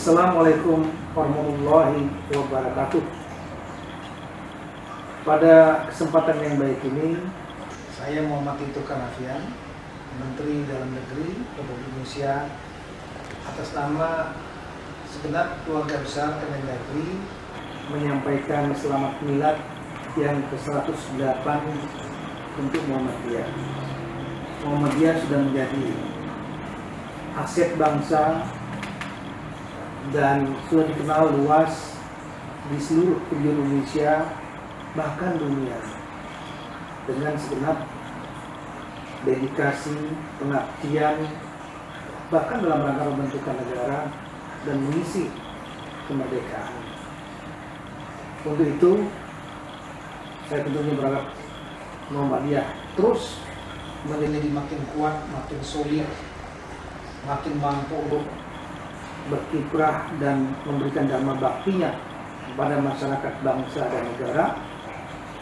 Assalamualaikum warahmatullahi wabarakatuh. Pada kesempatan yang baik ini, saya Muhammad Tito Kanafian, Menteri Dalam Negeri Republik Indonesia, atas nama segenap keluarga besar Kemendagri menyampaikan selamat milad yang ke-108 untuk Muhammadiyah. Muhammadiyah sudah menjadi aset bangsa dan sudah dikenal luas di seluruh penjuru Indonesia bahkan dunia dengan segenap dedikasi, pengabdian bahkan dalam rangka pembentukan negara dan mengisi kemerdekaan. Untuk itu, saya tentunya berharap Muhammadiyah terus menjadi makin kuat, makin solid, makin mampu untuk berkiprah dan memberikan dharma baktinya kepada masyarakat bangsa dan negara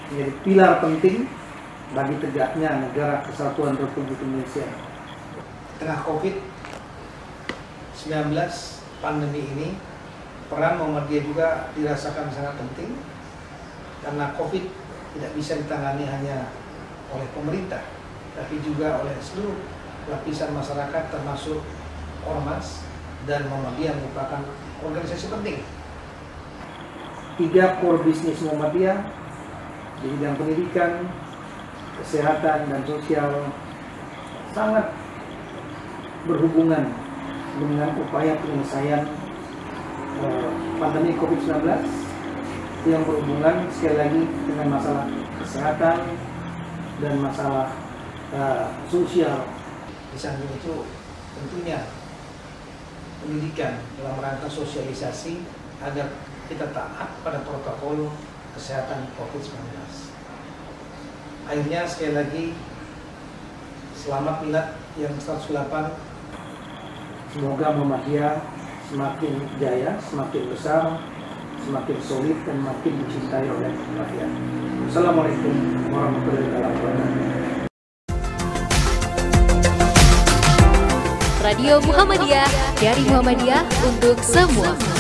menjadi pilar penting bagi tegaknya negara kesatuan Republik Indonesia. Tengah COVID-19 pandemi ini, peran Muhammadiyah juga dirasakan sangat penting karena COVID tidak bisa ditangani hanya oleh pemerintah, tapi juga oleh seluruh lapisan masyarakat termasuk ormas dan Muhammadiyah merupakan organisasi penting. Tiga core bisnis Muhammadiyah di bidang pendidikan, kesehatan, dan sosial sangat berhubungan dengan upaya penyelesaian uh, pandemi COVID-19 yang berhubungan sekali lagi dengan masalah kesehatan dan masalah uh, sosial. Di samping itu tentunya pendidikan dalam rangka sosialisasi agar kita taat pada protokol kesehatan COVID-19. Akhirnya sekali lagi selamat milad yang 108 semoga Muhammadiyah semakin jaya, semakin besar, semakin solid dan makin dicintai oleh rakyat. Assalamualaikum warahmatullahi wabarakatuh. Radio Muhammadiyah dari Muhammadiyah untuk semua.